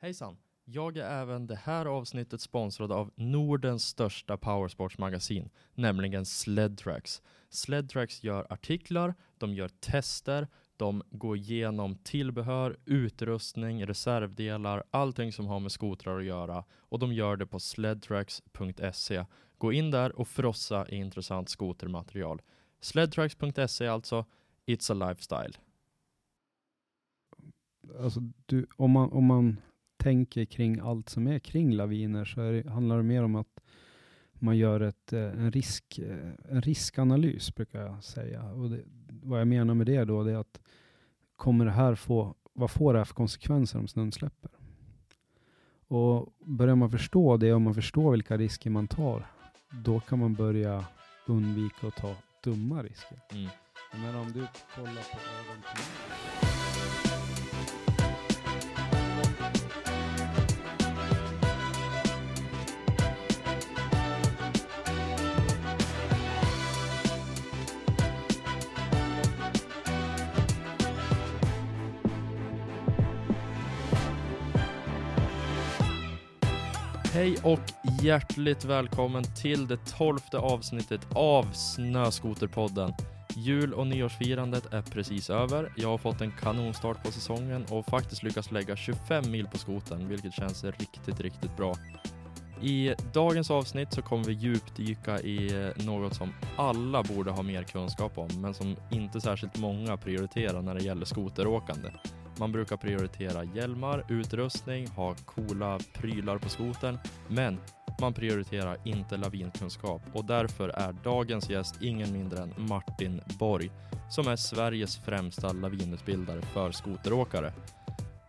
Hejsan! Jag är även det här avsnittet sponsrad av Nordens största powersportsmagasin, nämligen Sledtracks. Sledtracks gör artiklar, de gör tester, de går igenom tillbehör, utrustning, reservdelar, allting som har med skotrar att göra och de gör det på sledtracks.se. Gå in där och frossa i intressant skotermaterial. Sledtracks.se alltså, it's a lifestyle. Alltså, du, om, man, om man tänker kring allt som är kring laviner så det, handlar det mer om att man gör ett, eh, en, risk, eh, en riskanalys, brukar jag säga. Och det, vad jag menar med det då, det är att kommer det här få, vad får det här för konsekvenser om snön släpper? Och börjar man förstå det, och man förstår vilka risker man tar, då kan man börja undvika att ta dumma risker. Mm. Men om du kollar på Adam Hej och hjärtligt välkommen till det tolfte avsnittet av Snöskoterpodden. Jul och nyårsfirandet är precis över. Jag har fått en kanonstart på säsongen och faktiskt lyckats lägga 25 mil på skoten, vilket känns riktigt, riktigt bra. I dagens avsnitt så kommer vi djupdyka i något som alla borde ha mer kunskap om, men som inte särskilt många prioriterar när det gäller skoteråkande. Man brukar prioritera hjälmar, utrustning, ha coola prylar på skotern, men man prioriterar inte lavinkunskap och därför är dagens gäst ingen mindre än Martin Borg, som är Sveriges främsta lavinutbildare för skoteråkare.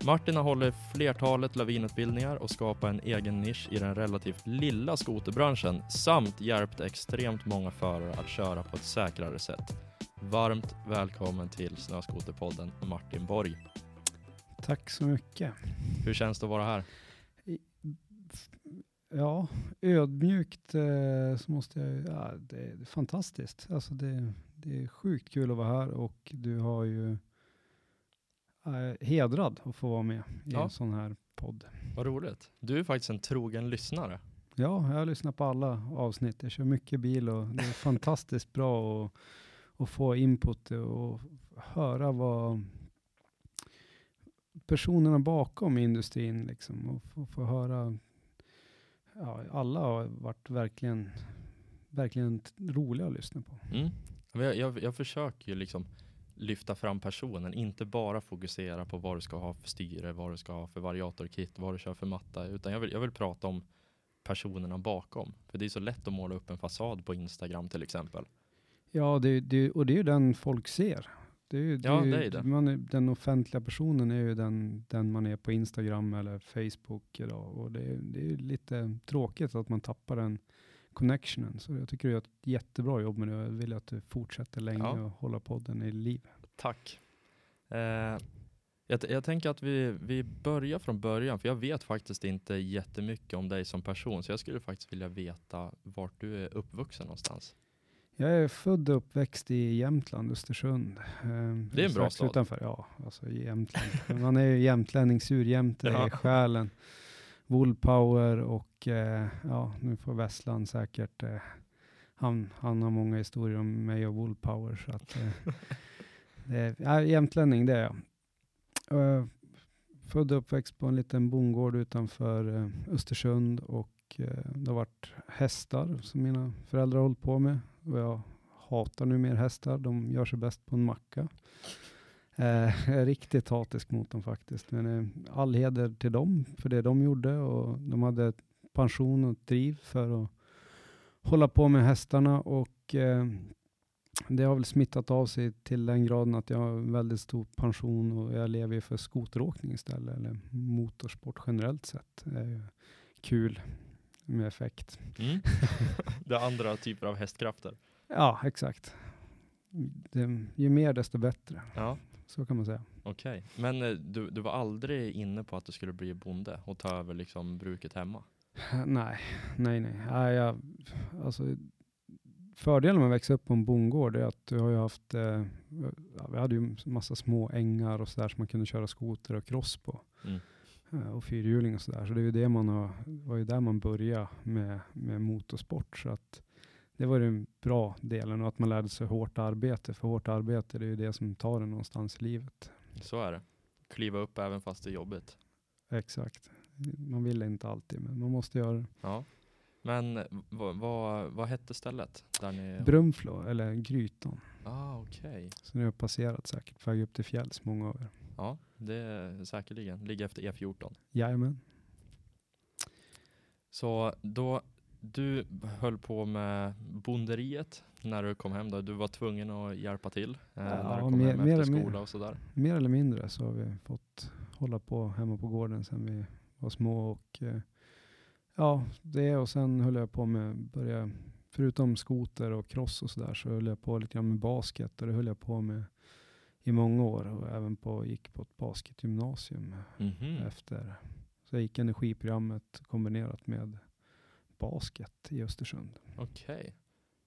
Martin har hållit flertalet lavinutbildningar och skapat en egen nisch i den relativt lilla skoterbranschen samt hjälpt extremt många förare att köra på ett säkrare sätt. Varmt välkommen till Snöskoterpodden Martin Borg. Tack så mycket. Hur känns det att vara här? Ja, ödmjukt eh, så måste jag, ja, det är fantastiskt. Alltså det, det är sjukt kul att vara här och du har ju eh, hedrad att få vara med i Ja. en sån här podd. Vad roligt. Du är faktiskt en trogen lyssnare. Ja, jag har lyssnat på alla avsnitt. Jag kör mycket bil och det är fantastiskt bra att, att få input och höra vad personerna bakom industrin liksom och få, få höra. Ja, alla har varit verkligen, verkligen roliga att lyssna på. Mm. Jag, jag, jag försöker ju liksom lyfta fram personen, inte bara fokusera på vad du ska ha för styre, vad du ska ha för variatorkit, vad du kör för matta, utan jag vill, jag vill prata om personerna bakom. För det är så lätt att måla upp en fasad på Instagram till exempel. Ja, det, det, och det är ju den folk ser. Det är ju, det Ja, är ju, det är det. Man är, den offentliga personen är ju den, den man är på Instagram eller Facebook idag. Och det, är- det är lite tråkigt att man tappar den connectionen. Så jag tycker du gör ett jättebra jobb med det jag vill att du fortsätter länge Ja. och hålla podden i liv. Tack. Eh, jag, jag tänker att vi, vi börjar från början, för jag vet faktiskt inte jättemycket om dig som person, så jag skulle faktiskt vilja veta vart du är uppvuxen någonstans. Jag är född och uppväxt i Jämtland, Östersund. Ehm, Det är en bra stad. Utanför, ja, alltså Jämtland. Man är ju jämtlänning, surjämte Ja. i själen. Woolpower och eh, ja, nu får Westland säkert, eh, han, han har många historier om mig och Woolpower. Så att, eh, det är, ja, jämtlänning det är jag. Född och uppväxt på en liten bondgård utanför Östersund och det har varit hästar som mina föräldrar har hållit på med. Och jag hatar nu mer hästar, de gör sig bäst på en macka. Eh, jag är riktigt hatisk mot dem faktiskt. Men eh, all heder till dem för det de gjorde och de hade pension och driv för att hålla på med hästarna och eh, det har väl smittat av sig till den graden att jag har väldigt stor pension och jag lever ju för skoteråkning istället, eller motorsport generellt sett. Det är ju kul med effekt. Mm. det är andra typer av hästkrafter. Ja, exakt. Det, ju mer desto bättre, Ja, så kan man säga. okej. Men eh, du, du var aldrig inne på att du skulle bli bonde och ta över liksom bruket hemma? Nej, nej, nej. nej jag, alltså, fördelen med att växa upp på en bondgård är att du har ju haft, eh, vi hade ju massa små ängar och sådär som man kunde köra skoter och cross på. Mm. Eh, och fyrhjuling och sådär. Så det är ju det man har, var ju där man började med, med motorsport. Så att det var den bra delen och att man lärde sig hårt arbete. För hårt arbete det är ju det som tar en någonstans i livet. Så är det. Kliva upp även fast det är jobbigt. Exakt. Man vill inte alltid, men man måste göra det. Ja. Men vad, vad, hette stället? Där ni... Brunflo, eller Grytan. ah, okej. Så ni har passerat säkert, på väg upp till fjälls, många av er. Ja, det är säkerligen. Ligger efter E14. Jajamän. Så då, du höll på med bonderiet när du kom hem då. Du var tvungen att hjälpa till eh, när Ja, du kom mer- hem efter mer- skola och sådär. Mer eller mindre så har vi fått hålla på hemma på gården sedan vi var små. Och, eh, ja, det och sen höll jag på med, börja, förutom skoter och cross och sådär, så höll jag på lite grann med basket och det höll jag på med i många år och även på, gick på ett basketgymnasium Mhm. efter. Så jag gick energiprogrammet kombinerat med basket i Östersund. Okej.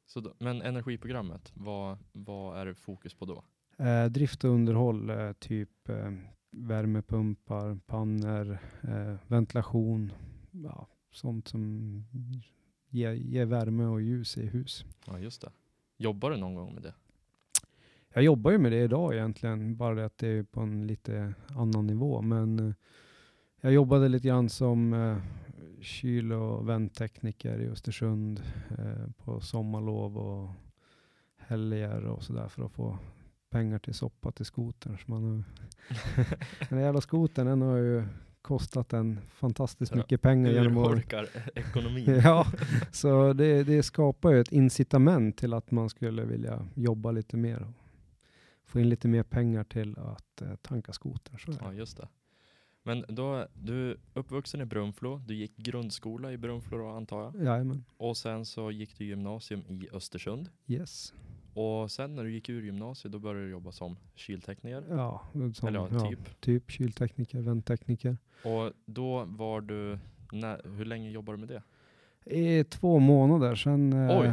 Så då, men energiprogrammet, vad, vad är det fokus på då? Eh, drift och underhåll, eh, typ eh, värmepumpar, pannor, eh, ventilation, ja, sånt som ger, ger värme och ljus i hus. Ja, just det. Jobbar du någon gång med det? Jag jobbar ju med det idag egentligen, bara det att det är på en lite annan nivå. Men eh, jag jobbade lite grann som eh, kyl och vänttekniker i Östersund eh, på sommarlov och helger och sådär för att få pengar till soppa till skotern. Så man har, den jävla skotern den har ju kostat en fantastiskt Ja, mycket pengar genom Urholkar ekonomin. Ja, så det, det skapar ju ett incitament till att man skulle vilja jobba lite mer få in lite mer pengar till att eh, tanka det. Ja, just det. Men då, du är uppvuxen i Brunflo, du gick grundskola i Brunflo då antar jag. Jajamän, Och sen så gick du gymnasium i Östersund. yes. Och sen när du gick ur gymnasiet då började du jobba som kyltekniker. Ja, som, Eller ja, ja, typ. typ kyltekniker, vänttekniker. Och då var du, när, hur länge jobbade du med det? I två månader, sen eh, Oj.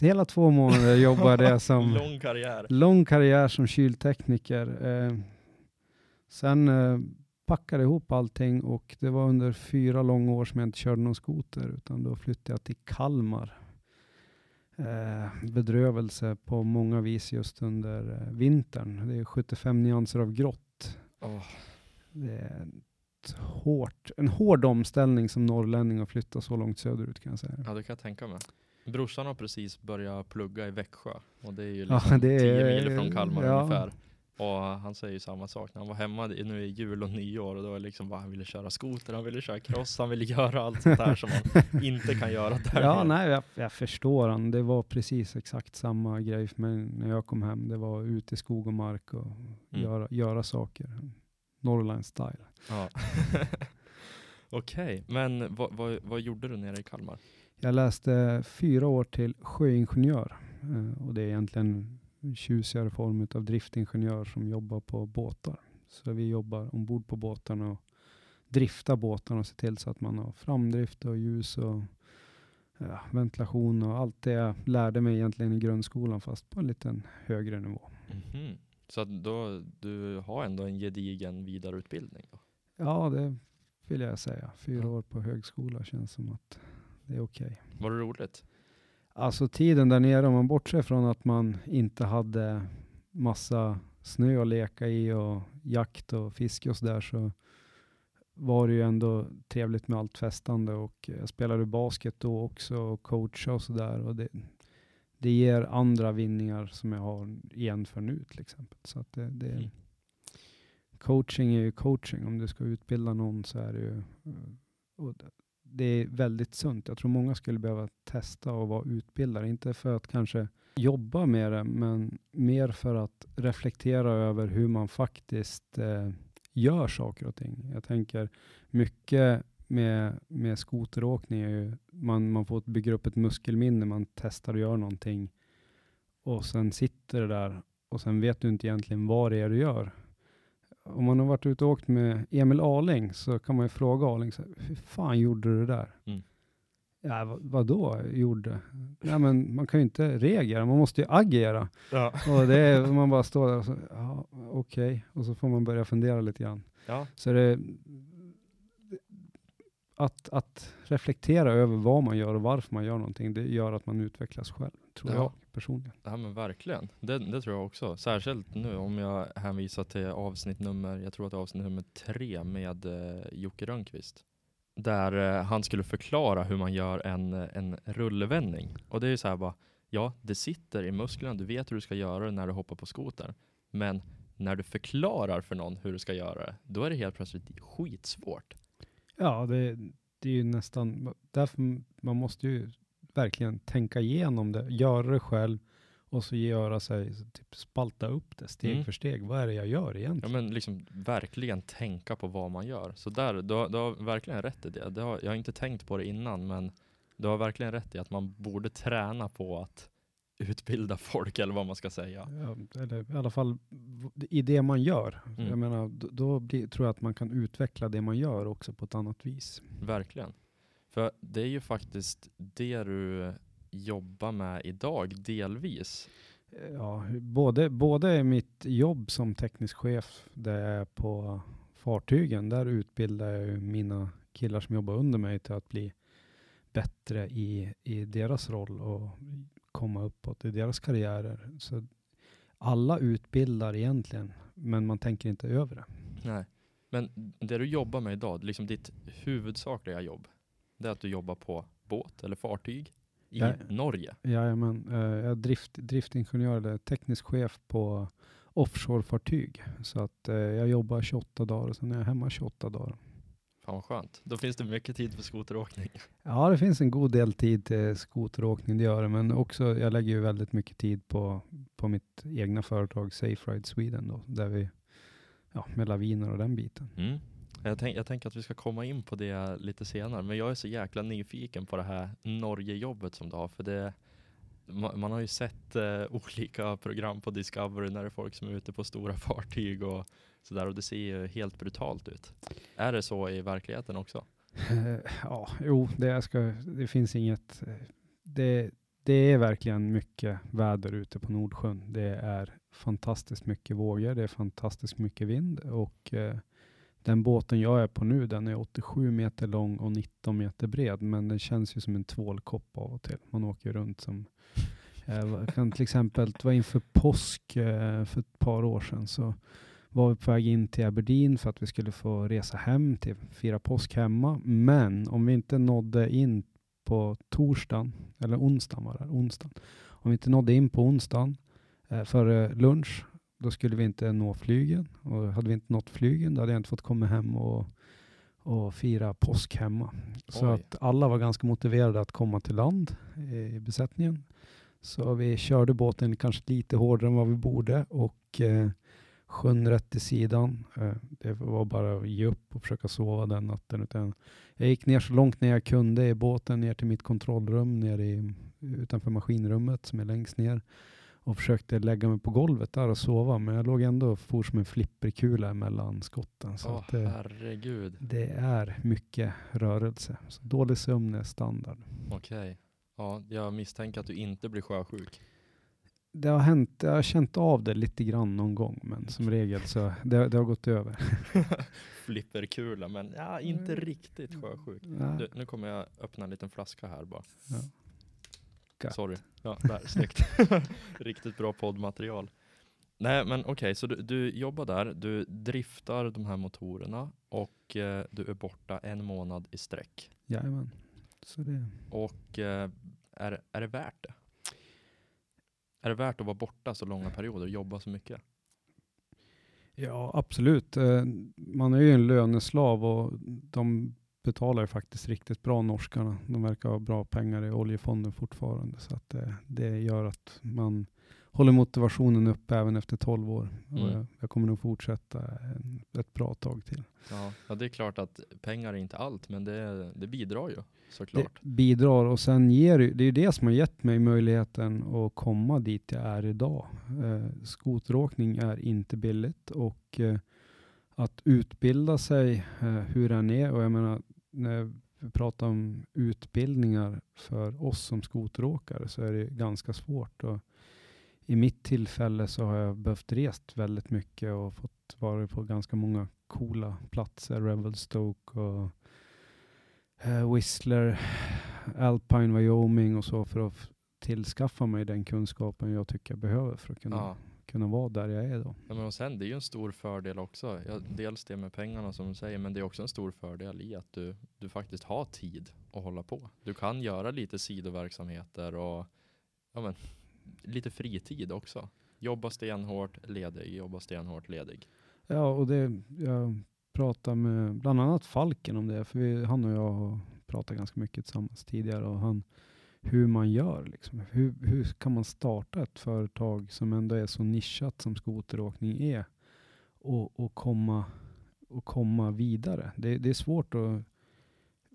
hela två månader jobbade jag som Lång karriär. lång karriär som kyltekniker. Eh, sen eh, packade ihop allting och det var under fyra långa år som jag inte körde någon skoter utan då flyttade jag till Kalmar. Eh, bedrövelse på många vis just under eh, vintern. Det är 75 nyanser av grått. Åh, Det är hårt, en hård omställning som norrlänning att flytta så långt söderut kan jag säga. ja, det kan jag tänka mig. Brorsan har precis börjat plugga i Växjö och det är ju Ja, liksom det 10 är- mil från Kalmar ja. ungefär. Och han säger ju samma sak. När han var hemma nu i jul och nyår och då det liksom bara han ville köra skoter, han ville köra cross, han ville göra allt sånt där som man inte kan göra där Ja, nej, jag, jag förstår han. Det var precis exakt samma grej för mig när jag kom hem. Det var ut i skog och mark och göra, göra saker. Norrland style. Ja. Okej, men vad, vad, vad gjorde du nere i Kalmar? Jag läste fyra år till sjöingenjör eh, och det är egentligen en tjusigare form av driftingenjör som jobbar på båtar. Så vi jobbar ombord på båtarna och driftar båtarna och ser till så att man har framdrift och ljus och ja, ventilation och allt det jag lärde mig egentligen i grundskolan fast på en liten högre nivå. Mhm. Så då, du har ändå en gedigen vidareutbildning? Då. Ja, det vill jag säga. Fyra Ja. år på högskola känns som att det är okej. Var det roligt? Alltså tiden där nere, om man bortser från att man inte hade massa snö att leka i och jakt och fiske och sådär så var det ju ändå trevligt med allt festande och jag spelade basket då också och coacha och sådär det, ger andra vinningar som jag har igen för nu till exempel. Så att det, det, Mm. coaching är ju coaching. Om du ska utbilda någon så är det ju eh, det är väldigt sunt. Jag tror många skulle behöva testa och vara utbildare. Inte för att kanske jobba med det, men mer för att reflektera över hur man faktiskt eh, gör saker och ting. Jag tänker mycket med, med skoteråkning är ju, man, man får bygga upp ett muskelminne, man testar och gör någonting och sen sitter det där och sen vet du inte egentligen vad det är du gör. Om man har varit ute och åkt med Emil Arling så kan man ju fråga Arling, så här, hur fan gjorde du det där? Mm. Ja, vad, vadå gjorde? Ja, men man kan ju inte reagera, man måste ju agera. Ja. Och det är, man bara står där och så, ja, okej, och så får man börja fundera lite grann. ja. Så det, att, att reflektera över vad man gör och varför man gör någonting, det gör att man utvecklas själv, tror Ja. jag personligen. Ja men verkligen. Det, det tror jag också. Särskilt nu om jag hänvisar till avsnitt nummer, jag tror att det är avsnitt nummer tre med eh, Jocke Rönnqvist. Där eh, han skulle förklara hur man gör en, en rullvändning. Och det är ju så här bara, ja det sitter i musklerna, du vet hur du ska göra det när du hoppar på skoter. Men när du förklarar för någon hur du ska göra det, då är det helt plötsligt skitsvårt. Ja, det, det är ju nästan, därför man måste ju verkligen tänka igenom det, göra det själv och så göra sig, typ spalta upp det steg Mm. för steg. Vad är det jag gör Ja egentligen? men liksom verkligen tänka på vad man gör. Så där, du, har- du har verkligen rätt i det. det har, jag har inte tänkt på det innan men du har verkligen rätt i att man borde träna på att utbilda folk eller vad man ska säga. Ja, eller i alla fall i det man gör. Mm. Jag menar, då, då blir, tror jag att man kan utveckla det man gör också på ett annat vis. Verkligen. För det är ju faktiskt det du jobbar med idag delvis. Ja, både, både mitt jobb som teknisk chef, det är på fartygen, där utbildar jag mina killar som jobbar under mig till att bli bättre i, i deras roll och komma uppåt i deras karriärer. Så alla utbildar egentligen, men man tänker inte över det. Nej. Men det du jobbar med idag, liksom ditt huvudsakliga jobb, det är att du jobbar på båt eller fartyg i Ja. Norge. Jajamän, eh, jag är drift, driftingenjör eller teknisk chef på offshorefartyg. Så att eh, jag jobbar 28 dagar och sen är jag hemma 28 dagar. Fan skönt. Då finns det mycket tid för skoteråkning. Ja, det finns en god del tid till skoteråkning, det gör det, men också jag lägger ju väldigt mycket tid på, på mitt egna företag Safe Ride Sweden då, där vi, ja, med laviner och den biten. Mm. Jag, tänk, jag tänker att vi ska komma in på det lite senare, men jag är så jäkla nyfiken på det här Norge-jobbet som du har, för det man, man har ju sett eh, olika program på Discovery när det är folk som är ute på stora fartyg och sådär och det ser ju helt brutalt ut. Är det så i verkligheten också? Ja, jo, det, ska, det finns inget, det, det är verkligen mycket väder ute på Nordsjön. Det är fantastiskt mycket vågor, det är fantastiskt mycket vind och eh, den båten jag är på nu, den är 87 meter lång och 19 meter bred, men den känns ju som en tvålkopp av och till. Man åker runt som, eh, jag kan till exempel, det var inför påsk eh, för ett par år sedan, så var vi på väg in till Aberdeen för att vi skulle få resa hem till fira påsk hemma. Men om vi inte nådde in på torsdagen, eller onsdagen var det, onsdagen. Om vi inte nådde in på onsdagen eh, före lunch, då skulle vi inte nå flygen. Och hade vi inte nått flygen, då hade jag inte fått komma hem och, och fira påsk hemma. Så Oj. att alla var ganska motiverade att komma till land i besättningen. Så vi körde båten kanske lite hårdare än vad vi borde och eh, sjön rätt i sidan. Eh, det var bara att ge upp och försöka sova den natten. Utan jag gick ner så långt ner jag kunde i båten, ner till mitt kontrollrum, ner i, utanför maskinrummet som är längst ner och försökte lägga mig på golvet där och sova. Men jag låg ändå och for som en flipperkula mellan skotten. Så att det, herregud. det är mycket rörelse. Så dålig sömn är standard. Okej. Ja, jag misstänker att du inte blir sjösjuk. Det har hänt, jag har känt av det lite grann någon gång, men som regel så det, det har gått över. Flipperkula, men ja, inte Mm. riktigt sjösjuk. Du, nu kommer jag öppna en liten flaska här bara. Ja. Gött. Sorry. Ja, där, snyggt. Riktigt bra poddmaterial. Nej, men okej, så du, du jobbar där, du driftar de här motorerna och eh, du är borta en månad i sträck. Jajamän. Så det, Och eh, är, är det värt det? Är det värt att vara borta så långa perioder och jobba så mycket? ja, absolut. Eh, Man är ju en löneslav och de betalar ju faktiskt riktigt bra, norskarna. De verkar ha bra pengar i oljefonden fortfarande. Så att det, det gör att man håller motivationen uppe även efter 12 år. Mm. jag, jag kommer nog fortsätta en, ett bra tag till. Ja, ja, det är klart att pengar är inte allt, men det, det bidrar ju Det såklart. bidrar och sen ger det, det är ju det som har gett mig möjligheten att komma dit jag är idag. Eh, skoteråkning är inte billigt och eh, att utbilda sig eh, hur den är och jag menar när vi pratar om utbildningar för oss som skoteråkare så är det ganska svårt. Och I mitt tillfälle så har jag behövt rest väldigt mycket och fått vara på ganska många coola platser, Revelstoke och eh, Whistler, Alpine, Wyoming och så för att tillskaffa mig den kunskapen jag tycker jag behöver för att kunna, Ja kunna vara där jag är då. Ja, men och sen det är ju en stor fördel också. Ja, dels det med pengarna som du säger, men det är också en stor fördel i att du, du faktiskt har tid att hålla på. Du kan göra lite sidoverksamheter och ja, men, lite fritid också. Jobba stenhårt, ledig, jobba stenhårt, ledig. Ja, och det, jag pratade med bland annat Falken om det, för vi, han och jag har pratat ganska mycket tillsammans tidigare och han, hur man gör liksom. Hur, hur kan man starta ett företag som ändå är så nischat som skoteråkning är och, och, komma, och komma vidare? Det, det är svårt att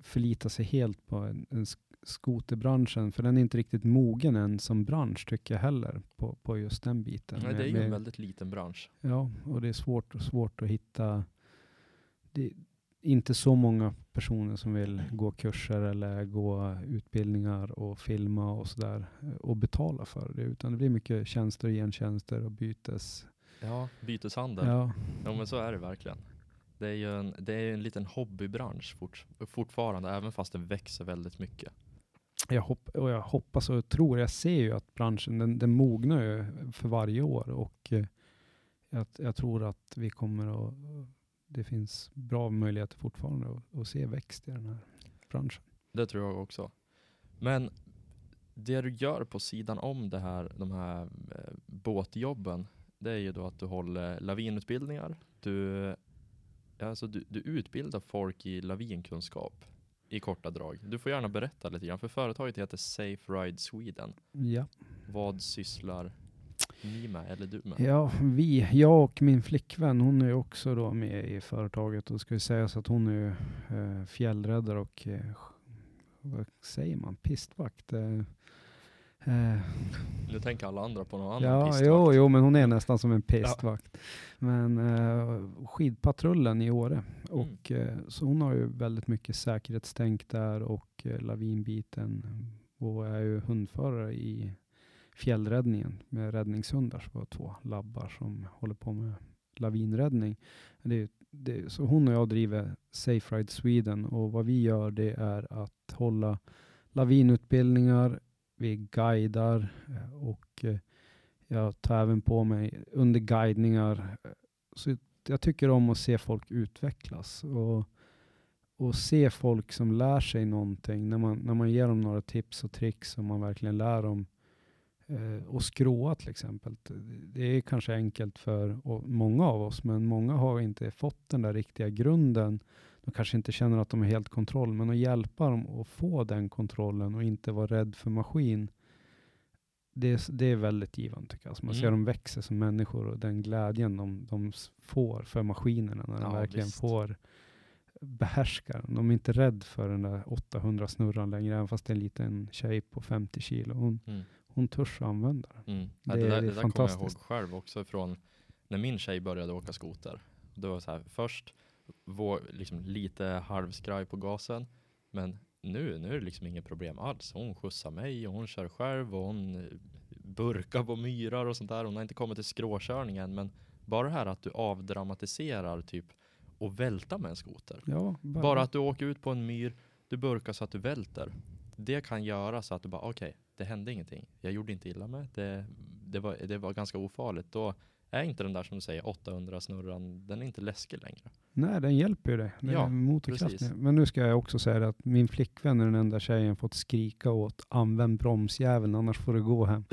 förlita sig helt på en, en sk- skoterbranschen, för den är inte riktigt mogen än som bransch tycker jag heller på, på just den biten. Nej, det är ju en väldigt liten bransch. Ja, och det är svårt, svårt att hitta. Det inte så många personer som vill gå kurser eller gå utbildningar och filma och sådär eh, och betala för det, utan det blir mycket tjänster och gentjänster och bytes. Ja, byteshandel. Ja, Ja men så är det verkligen. Det är ju en, det är en liten hobbybransch fort, fortfarande, även fast den växer väldigt mycket. jag, hopp, och jag hoppas och tror, jag ser ju att branschen den, den mognar ju för varje år och eh, jag, jag tror att vi kommer att, det finns bra möjligheter fortfarande att, att se växt i den här branschen. Det tror jag också. Men det du gör på sidan om det här, de här eh, båtjobben, det är ju då att du håller lavinutbildningar. Du, alltså du, du utbildar folk i lavinkunskap i korta drag. Du får gärna berätta lite grann, för företaget heter Safe Ride Sweden. Ja. Vad sysslar ni med, eller du med? Ja, vi, jag och min flickvän, hon är ju också då med i företaget och ska ju sägas att hon är ju eh, fjällräddare och eh, vad säger man, pistvakt. Eh, eh, Nu tänker alla andra på någon annan ja, pistvakt. jo, jo, men hon är nästan som en pistvakt. Men eh, skidpatrullen i Åre. Och, eh, så hon har ju väldigt mycket säkerhetstänk där och eh, lavinbiten och är ju hundförare i fjällräddningen med räddningshundar. Så vi har två labbar som håller på med lavinräddning. Det det, så hon och jag driver Safe Ride Sweden och vad vi gör det är att hålla lavinutbildningar, vi guidar eh, och eh, jag tar även på mig under guidningar. Så jag tycker om att se folk utvecklas och, och se folk som lär sig någonting. När man, när man ger dem några tips och tricks och man verkligen lär dem och skråa till exempel. Det är kanske enkelt för många av oss, men många har inte fått den där riktiga grunden. De kanske inte känner att de har helt kontroll, men att hjälpa dem att få den kontrollen och inte vara rädd för maskin. Det är, det är väldigt givande tycker jag. Alltså man ser Mm. dem växa som människor och den glädjen de, de får för maskinerna när de Ja, verkligen visst. får behärska den. De är inte rädd för den där 800 snurran längre, även fast det är en liten tjej på 50 kilo. Hon, Mm. Hon törs använda den. Mm. Det Det, det, är- där, det är det där kommer jag ihåg själv också från när min tjej började åka skoter. Det var så här, först var liksom lite halvskraj på gasen, men nu, nu är det liksom inget problem alls. Hon skjutsar mig och hon kör själv och hon eh, burkar på myrar och sånt där. Hon har inte kommit till skråkörningen, men bara det här att du avdramatiserar typ och välta med en skoter. Ja, Bara att du åker ut på en myr, du burkar så att du välter. Det kan göra så att du bara, okej, det hände ingenting. Jag gjorde inte illa mig. Det, det, var, det var ganska ofarligt. Då är inte den där som du säger 800 snurran, den är inte läskig längre. Nej, den hjälper ju dig. Den Ja, precis. Men nu ska jag också säga att min flickvän är den enda tjejen fått skrika åt använd bromsjäveln annars får du gå hem.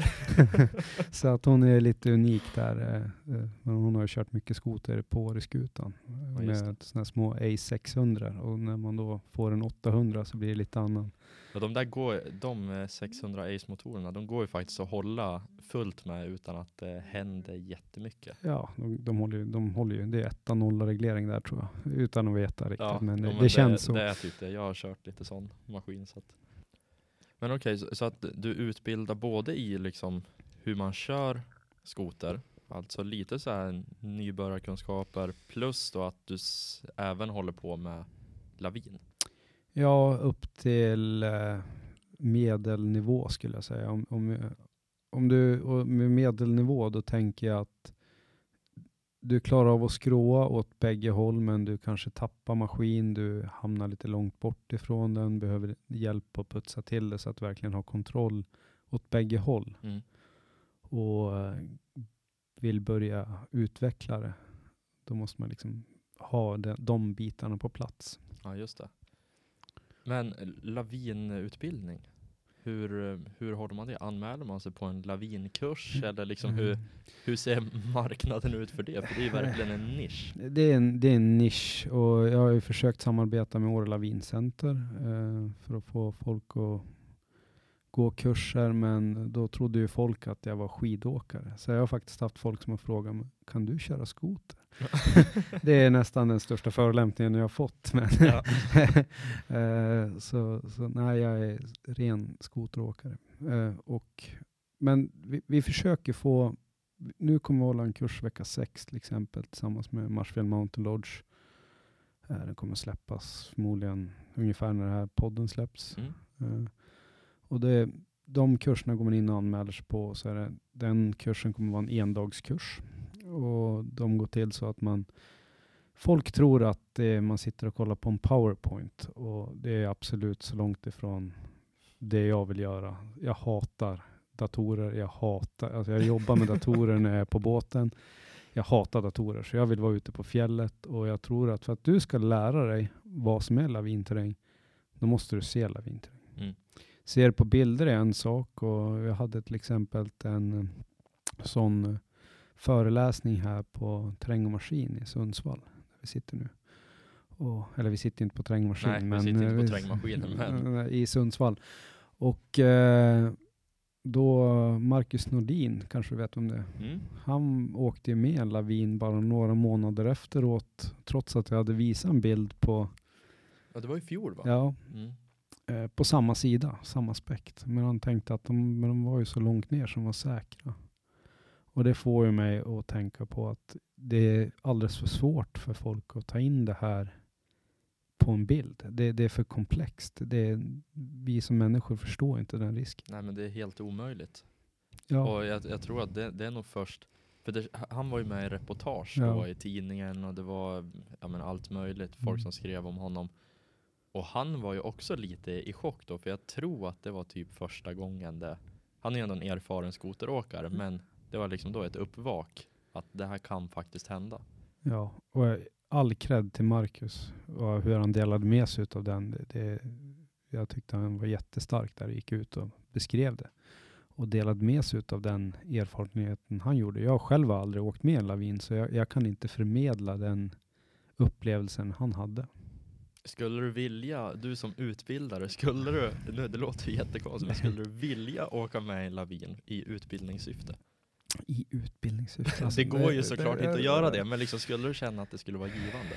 så att hon är lite unik där. eh, eh, Men hon har ju kört mycket skoter på Åreskutan Ja, med sådana små A600 och när man då får en 800 så blir det lite annan. Ja, de där går, de eh, 600 Ace-motorerna, de går ju faktiskt att hålla fullt med utan att det händer jättemycket. Ja, de, de, håller ju, de håller ju, det är etta nolla reglering där tror jag, utan att veta riktigt. men, jo, det, men det känns så. Det är typ det. Jag har kört lite sån maskin. Så att. Men okej, så, så att du utbildar både i liksom hur man kör skoter, alltså lite så här nybörjarkunskaper, plus då att du även håller på med lavin. Ja, upp till eh, medelnivå skulle jag säga. Om, om, om du, med medelnivå då tänker jag att du klarar av att skråa åt bägge håll, men du kanske tappar maskin, du hamnar lite långt bort ifrån den, behöver hjälp att putsa till det så att du verkligen har kontroll åt bägge håll. Mm. Och eh, vill börja utveckla det, då måste man liksom ha de, de bitarna på plats. Ja, just det. Men eh, lavinutbildning, hur, hur håller man det? Anmäler man sig på en lavinkurs? Eller liksom hur, Mm. hur ser marknaden ut för det? För det är ju verkligen en nisch. Det är, en, det är en nisch och jag har ju försökt samarbeta med Åre Lavincenter eh, för att få folk att gå kurser, men då trodde ju folk att jag var skidåkare. Så jag har faktiskt haft folk som har frågat mig, kan du köra skoter? det är nästan den största förolämpningen jag har fått. Men Ja. eh, så, så nej, jag är ren skoteråkare. Eh, och, men vi, vi försöker få, nu kommer vi hålla en kurs vecka sex till exempel tillsammans med Marsfjäll Mountain Lodge. Eh, den kommer släppas förmodligen ungefär när den här podden släpps. Mm. Och det, de kurserna går man in och anmäler sig på. Så är det, den kursen kommer vara en endagskurs. Och de går till så att man Folk tror att är, man sitter och kollar på en powerpoint och det är absolut så långt ifrån det jag vill göra. Jag hatar datorer, jag hatar, alltså jag jobbar med datorer när jag är på båten. Jag hatar datorer, så jag vill vara ute på fjället och jag tror att för att du ska lära dig vad som är lavinterräng, då måste du se lavinterräng. Mm. Ser på bilder är en sak och jag hade till exempel en eh, sån eh, föreläsning här på Terräng och Maskin i Sundsvall, där vi sitter nu. Och, eller vi sitter inte på Terräng och Maskin, Nej, vi men sitter inte eh, på vi- terrängmaskinen, men- eh, i Sundsvall. Och eh, då Marcus Nordin, kanske du vet om det? Mm. Han åkte ju med en lavin bara några månader efteråt, trots att jag hade visat en bild på, Ja, det var i fjol va? ja, Mm. eh, på samma sida, samma aspekt. Men han tänkte att de, men de var ju så långt ner som var säkra. Och det får ju mig att tänka på att det är alldeles för svårt för folk att ta in det här på en bild. Det, det är för komplext. Det är, vi som människor förstår inte den risken. Nej men det är helt omöjligt. Ja, Och jag, jag tror att det, det är nog först, för det, han var ju med i reportage Ja. då i tidningen och det var ja, men allt möjligt, folk Mm. som skrev om honom. Och han var ju också lite i chock då, för jag tror att det var typ första gången det, han är ju ändå en erfaren skoteråkare, Mm. men det var liksom då ett uppvak att det här kan faktiskt hända. ja. Och all cred till Marcus och hur han delade med sig av den. Det, det, jag tyckte han var jättestark där och gick ut och beskrev det. Och delade med sig av den erfarenheten han gjorde. Jag själv har aldrig åkt med en lavin så jag, jag kan inte förmedla den upplevelsen han hade. Skulle du vilja, du som utbildare, skulle du, det låter jättekonstigt, men skulle du vilja åka med i en lavin i utbildningssyfte? I utbildningssyfte. det går ju såklart inte att göra det, men liksom skulle du känna att det skulle vara givande?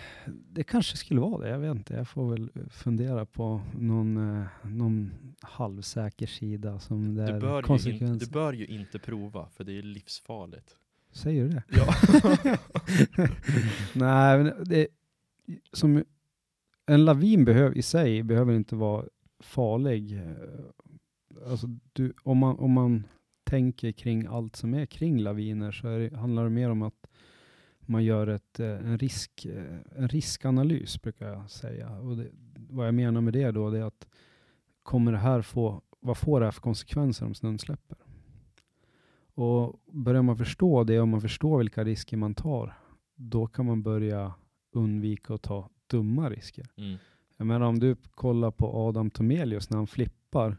Det kanske skulle vara det, jag vet inte. Jag får väl fundera på någon, eh, någon halvsäker sida som det Du bör, ju konsekvens. inte, du bör ju inte prova, för det är livsfarligt. Säger du det? Ja. Nej, men det, som, en lavin behöver, i sig behöver inte vara farlig. Eh, Alltså du, om, man, om man tänker kring allt som är kring laviner så det, handlar det mer om att man gör ett, eh, en, risk, eh, en riskanalys, brukar jag säga. Och det, vad jag menar med det då, det är att kommer det här få, vad får det här för konsekvenser om snön släpper? Och börjar man förstå det och man förstår vilka risker man tar, då kan man börja undvika att ta dumma risker. Mm. Jag menar om du kollar på Adam Tomelius när han flippar,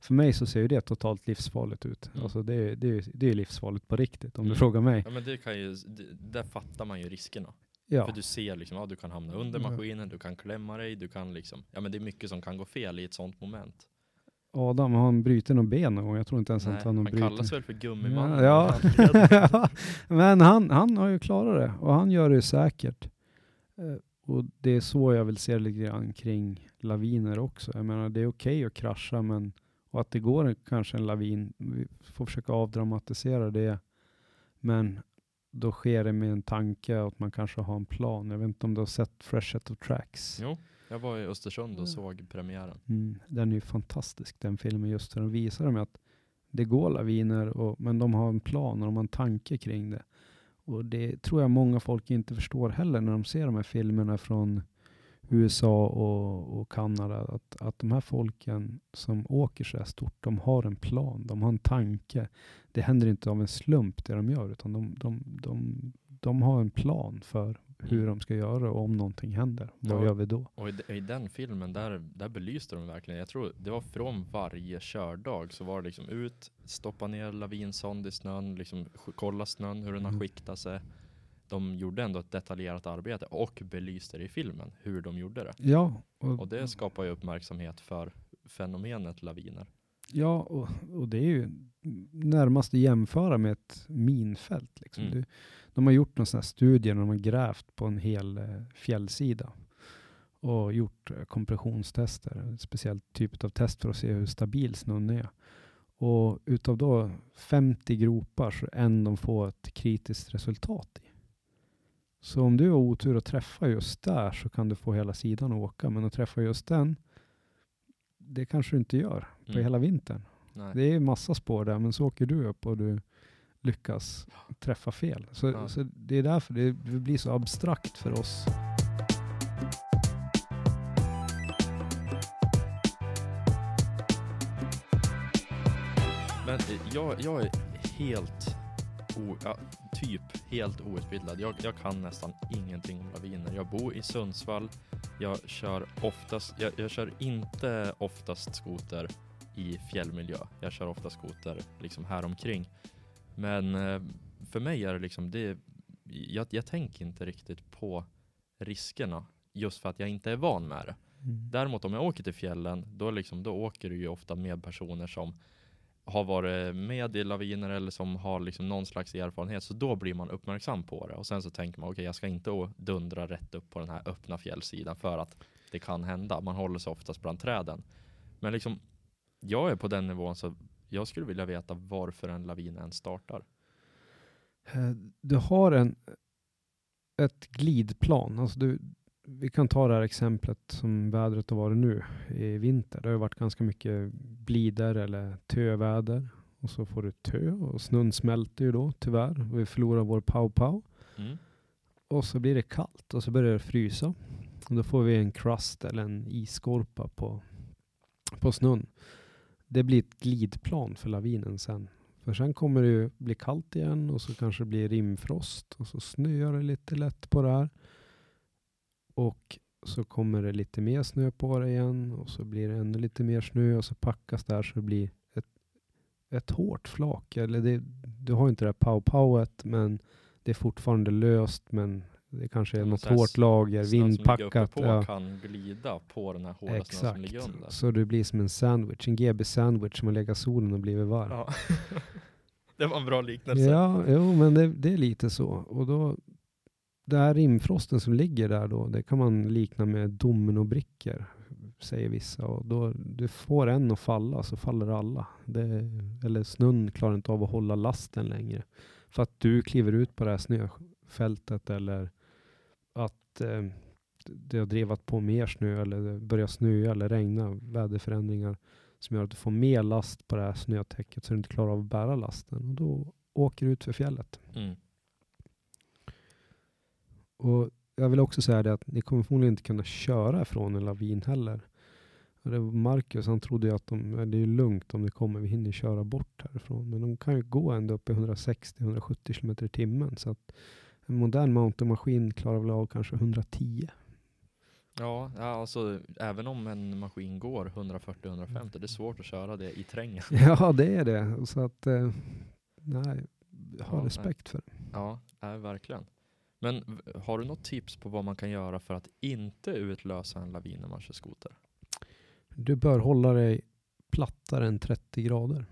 för mig så ser ju det totalt livsfarligt ut. Mm. Alltså det, är- det, är- det är livsfarligt på riktigt om Mm. du frågar mig. Ja men det kan ju, det, där fattar man ju riskerna. Ja, För du ser liksom, ja du kan hamna under maskinen, du kan klämma dig, du kan liksom, ja men det är mycket som kan gå fel i ett sånt moment. Adam, har han brutit någon ben någon gång? Jag tror inte ens Nej, att han har han brutit. kallas väl för gummimannen. Ja, ja. men han, han har ju klarat det och han gör det säkert. Eh, Och det är så jag vill se lite grann kring laviner också. Jag menar det är okej att krascha men och att det går kanske en lavin, vi får försöka avdramatisera det. Men då sker det med en tanke att man kanske har en plan. Jag vet inte om du har sett Fresh Set of Tracks? Jo, jag var i Östersund Mm. och såg premiären. Mm, den är ju fantastisk den filmen just för den visar dem att det går laviner och, men de har en plan och de har en tanke kring det. och det tror jag många folk inte förstår heller när de ser de här filmerna från USA och, och Kanada. Att, att de här folken som åker så här stort, de har en plan, de har en tanke. Det händer inte av en slump det de gör, utan de, de, de, de har en plan för hur de ska göra och om någonting händer, vad Ja. gör vi då? Och i, i den filmen, där, där belyste de verkligen, jag tror det var från varje kördag så var det liksom ut, stoppa ner lavinsond i snön, liksom kolla snön, hur den har Mm. skiktat sig. De gjorde ändå ett detaljerat arbete och belyste det i filmen, hur de gjorde det. Ja, och, Och det skapar ju uppmärksamhet för fenomenet laviner. ja, och, och det är ju närmast att jämföra med ett minfält. Liksom. Mm. Du, de har gjort någon sån här studie när de har grävt på en hel eh, fjällsida och gjort eh, kompressionstester, en speciell typ av test för att se hur stabil snön är. Och utav då 50 gropar så är en de får ett kritiskt resultat i. Så om du har otur att träffa just där så kan du få hela sidan att åka, men att träffa just den, det kanske du inte gör på Mm. hela vintern. Nej. Det är massa spår där, men så åker du upp och du lyckas träffa fel. Så, Ja. så det är därför det, blir så abstrakt för oss. Men jag, jag är helt, o, ja, typ helt outbildad. Jag, jag kan nästan ingenting om laviner. Jag bor i Sundsvall. Jag kör oftast, jag, jag kör inte oftast skoter i fjällmiljö. Jag kör ofta skoter liksom här omkring. Men eh, för mig är det liksom, det, jag, jag tänker inte riktigt på riskerna just för att jag inte är van med det. Däremot om jag åker till fjällen, då, liksom, då åker du ju ofta med personer som har varit med i laviner eller som har liksom någon slags erfarenhet. Så då blir man uppmärksam på det. Och sen så tänker man, okej jag ska inte dundra rätt upp på den här öppna fjällsidan för att det kan hända. Man håller sig oftast bland träden. Men liksom, jag är på den nivån så jag skulle vilja veta varför en lavin ens startar. Eh, du har en, ett glidplan. Alltså du, vi kan ta det här exemplet som vädret har varit nu i vinter. Det har ju varit ganska mycket blider eller töväder. Och så får du tö och snön smälter ju då tyvärr. Och vi förlorar vår pow-pow. Mm. Och så blir det kallt och så börjar det frysa. Och då får vi en crust eller en isskorpa på, på snön. Det blir ett glidplan för lavinen sen. För sen kommer det ju bli kallt igen och så kanske det blir rimfrost och så snöar det lite lätt på det här. Och så kommer det lite mer snö på det igen och så blir det ännu lite mer snö och så packas det här så det blir ett, ett hårt flak. Eller det, du har inte det här pow-powet men det är fortfarande löst men det kanske är något hårt lager, som vindpackat. på ja. kan glida på den här hårda snön som ligger Exakt, under. så det blir som en sandwich, en GB sandwich som har legat i solen och blivit varm. Ja. det var en bra liknelse. Ja, jo, men det, det är lite så. Och då, det här rimfrosten som ligger där då, det kan man likna med dominobrickor, säger vissa. Och då, du får en att falla så faller alla. Det, eller snön klarar inte av att hålla lasten längre. För att du kliver ut på det här snöfältet eller att eh, det har drevat på mer snö eller det börjar snöa eller regna, väderförändringar som gör att du får mer last på det här snötäcket så du inte klarar av att bära lasten. Och då åker du ut för fjället. Mm. Och jag vill också säga det att ni kommer förmodligen inte kunna köra från en lavin heller. Marcus, han trodde ju att de, det är lugnt om det kommer, vi hinner köra bort härifrån. Men de kan ju gå ända upp i 160-170 km i timmen. Så att en modern mountainmaskin klarar väl av kanske 110. Ja, alltså även om en maskin går 140-150, det är svårt att köra det i terrängen. Ja, det är det. Så att, eh, nej, ha Ja, respekt för det. Ja, ja, verkligen. Men har du något tips på vad man kan göra för att inte utlösa en lavin när man kör skoter? Du bör hålla dig plattare än 30 grader.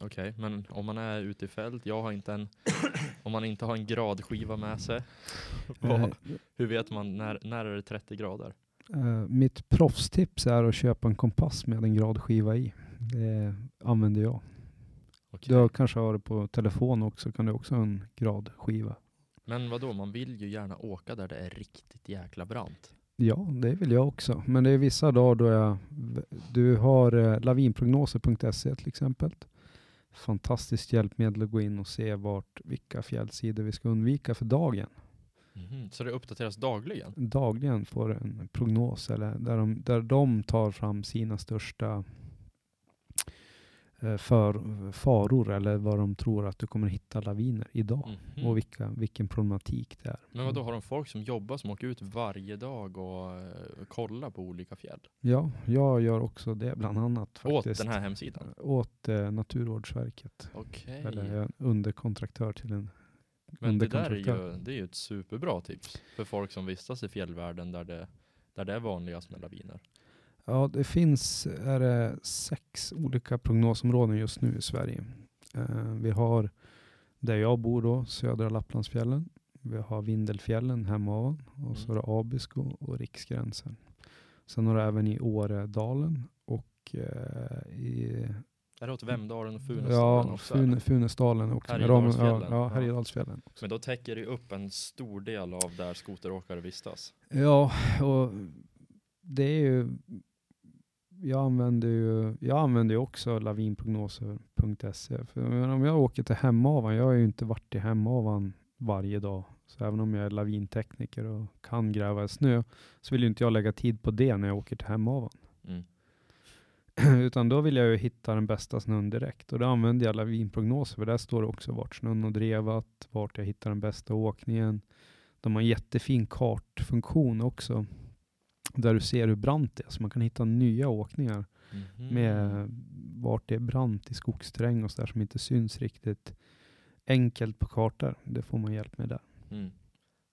Okej, men om man är ute i fält, jag har inte en, om man inte har en gradskiva med sig, vad, Eh, hur vet man när, när är det 30 grader? eh, mitt proffstips är att köpa en kompass med en gradskiva i. Det använder jag. Okej. Du har kanske har det på telefon också, kan du också ha en gradskiva. Men vad då? man vill ju gärna åka där det är riktigt jäkla brant. Ja, det vill jag också. Men det är vissa dagar då jag, du har eh, lavinprognoser.se till exempel. fantastiskt hjälpmedel att gå in och se vart, vilka fjällsidor vi ska undvika för dagen. Mhm. Så det uppdateras dagligen? Dagligen får en prognos, eller där de, där de tar fram sina största för, faror, eller vad de tror att du kommer hitta laviner idag. Mhm. Och vilka, vilken problematik det är. Men vad då har de folk som jobbar som åker ut varje dag och eh, kollar på olika fjäll? Ja, jag gör också det bland annat Åt faktiskt. den här hemsidan? Åt eh, Naturvårdsverket. Okej. Eller jag underkontraktör till en Men det där är ju, det är ju ett superbra tips för folk som vistas i fjällvärlden där det, där det är vanligast med laviner. Ja, det finns är det sex olika prognosområden just nu i Sverige. Eh, vi har där jag bor då, södra Lapplandsfjällen. Vi har Vindelfjällen, Hemavan. Och så är det Abisko och Riksgränsen. Sen har du även i Åredalen och eh, i Är det åt Vemdalen och Funäsdalen ja, också? Funäsdalen med Härjedalsfjällen. Ja, ja. Härjedalsfjällen. Också. Men då täcker det upp en stor del av där skoteråkare vistas. Ja, och det är ju... Jag använder ju jag använder ju också lavinprognoser.se. För om jag åker till Hemavan, jag har ju inte varit i Hemavan varje dag. Så även om jag är lavintekniker och kan gräva i snö, så vill ju inte jag lägga tid på det när jag åker till Hemavan. Mm. Utan då vill jag ju hitta den bästa snön direkt. Och då använder jag lavinprognoser, för där står det också vart snön har drevat, vart jag hittar den bästa åkningen. De har en jättefin kartfunktion också, där du ser hur brant det är, så man kan hitta nya åkningar Mhm. med vart det är brant i skogsterräng och så där som inte syns riktigt enkelt på kartor. Det får man hjälp med där. Mm.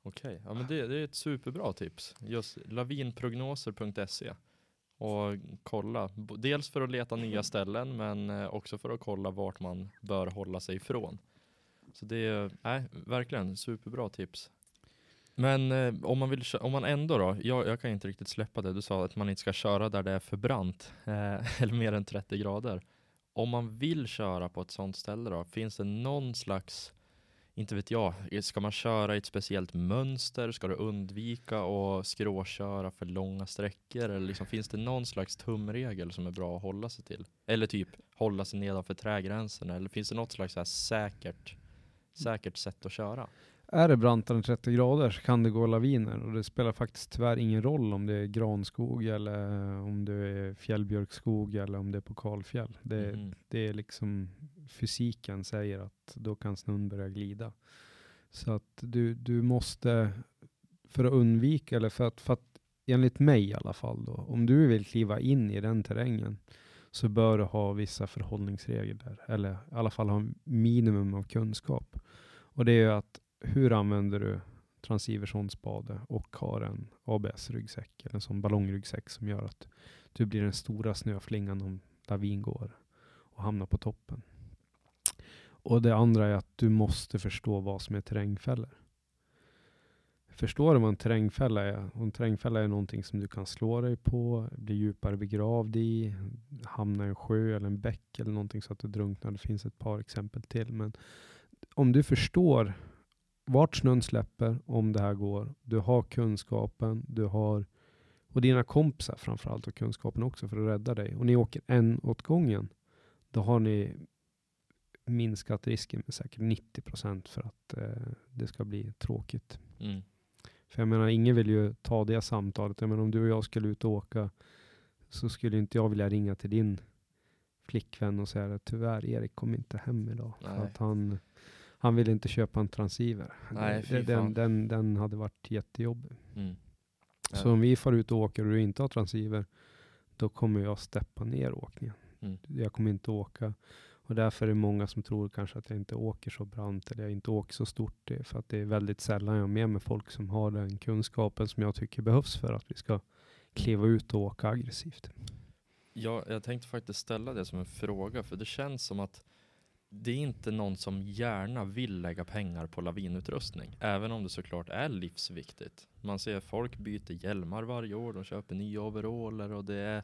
Okej, ja men det, det är ett superbra tips. Just lavinprognoser.se och kolla, dels för att leta nya ställen men eh, också för att kolla vart man bör hålla sig ifrån. Så det är, nej, verkligen superbra tips. Men eh, om, man vill, om man ändå då, jag, jag kan inte riktigt släppa det, du sa att man inte ska köra där det är för brant, eh, eller mer än 30 grader. Om man vill köra på ett sånt ställe då, finns det någon slags inte vet jag, eh, ska man köra i ett speciellt mönster? Ska du undvika att skråköra för långa sträckor? Eller liksom, finns det någon slags tumregel som är bra att hålla sig till? Eller typ hålla sig nedanför trägränserna? Eller finns det något slags så här säkert, säkert sätt att köra? Är det brantare än 30 grader så kan det gå laviner och det spelar faktiskt tyvärr ingen roll om det är granskog eller om det är fjällbjörkskog eller om det är på kalfjäll. Det, Mhm. det är liksom fysiken säger att då kan snön börja glida. Så att du, du måste, för att undvika, eller för att, för att enligt mig i alla fall då, om du vill kliva in i den terrängen så bör du ha vissa förhållningsregler, eller i alla fall ha minimum av kunskap. Och det är ju att hur använder du transciversonsspade och har en ABS-ryggsäck, eller en sån ballongryggsäck som gör att du blir den stora snöflingan om lavin går och hamnar på toppen. Och det andra är att du måste förstå vad som är terrängfällor. Förstår du vad en terrängfälla är? Och en terrängfälla är någonting som du kan slå dig på, bli djupare begravd i, hamna i en sjö eller en bäck eller någonting så att du drunknar. Det finns ett par exempel till. Men om du förstår vart snön släpper, om det här går, du har kunskapen, du har och dina kompisar framförallt har kunskapen också för att rädda dig. Och ni åker en åt gången, då har ni minskat risken med säkert 90 procent för att eh, det ska bli tråkigt. Mm. För jag menar, ingen vill ju ta det samtalet. Jag menar, om du och jag skulle ut och åka så skulle inte jag vilja ringa till din flickvän och säga att tyvärr Erik kom inte hem idag. För Nej. att han, han vill inte köpa en transceiver. Nej, den, fan. den, den hade varit jättejobbig. Mm. Så om vi far ut och åker och du inte har transceiver, då kommer jag steppa ner åkningen. Mm. Jag kommer inte åka. Och därför är det många som tror kanske att jag inte åker så brant eller jag inte åker så stort. För att det är väldigt sällan jag är med med folk som har den kunskapen som jag tycker behövs för att vi ska kliva ut och åka aggressivt. Ja, jag tänkte faktiskt ställa det som en fråga, för det känns som att det är inte någon som gärna vill lägga pengar på lavinutrustning, även om det såklart är livsviktigt. Man ser folk byter hjälmar varje år, de köper nya overaller och det är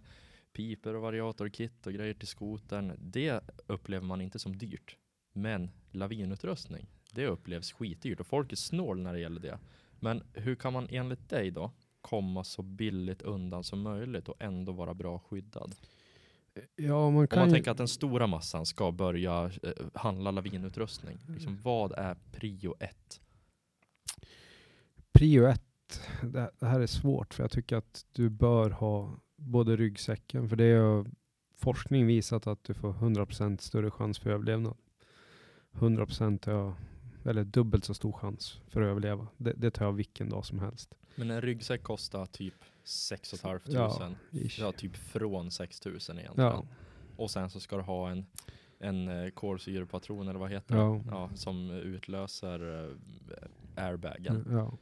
piper och variatorkit och grejer till skotern. Det upplever man inte som dyrt. Men lavinutrustning, det upplevs skitdyrt och folk är snål när det gäller det. Men hur kan man enligt dig då komma så billigt undan som möjligt och ändå vara bra skyddad? Ja, man Om kan man ju, tänker att den stora massan ska börja eh, handla lavinutrustning. Liksom, vad är prio ett? prio ett, det, det här är svårt för jag tycker att du bör ha både ryggsäcken, för det är forskning visat att du får 100% större chans för överlevnad. 100% är eller dubbelt så stor chans för att överleva. Det, det tar jag vilken dag som helst. Men en ryggsäck kostar typ 6 500. Ja, Ja, typ från 6 000 egentligen. Ja, Och sen så ska du ha en, en eh, kolsyrepatron eller vad heter Ja. det? Ja, som utlöser eh, airbagen. ja,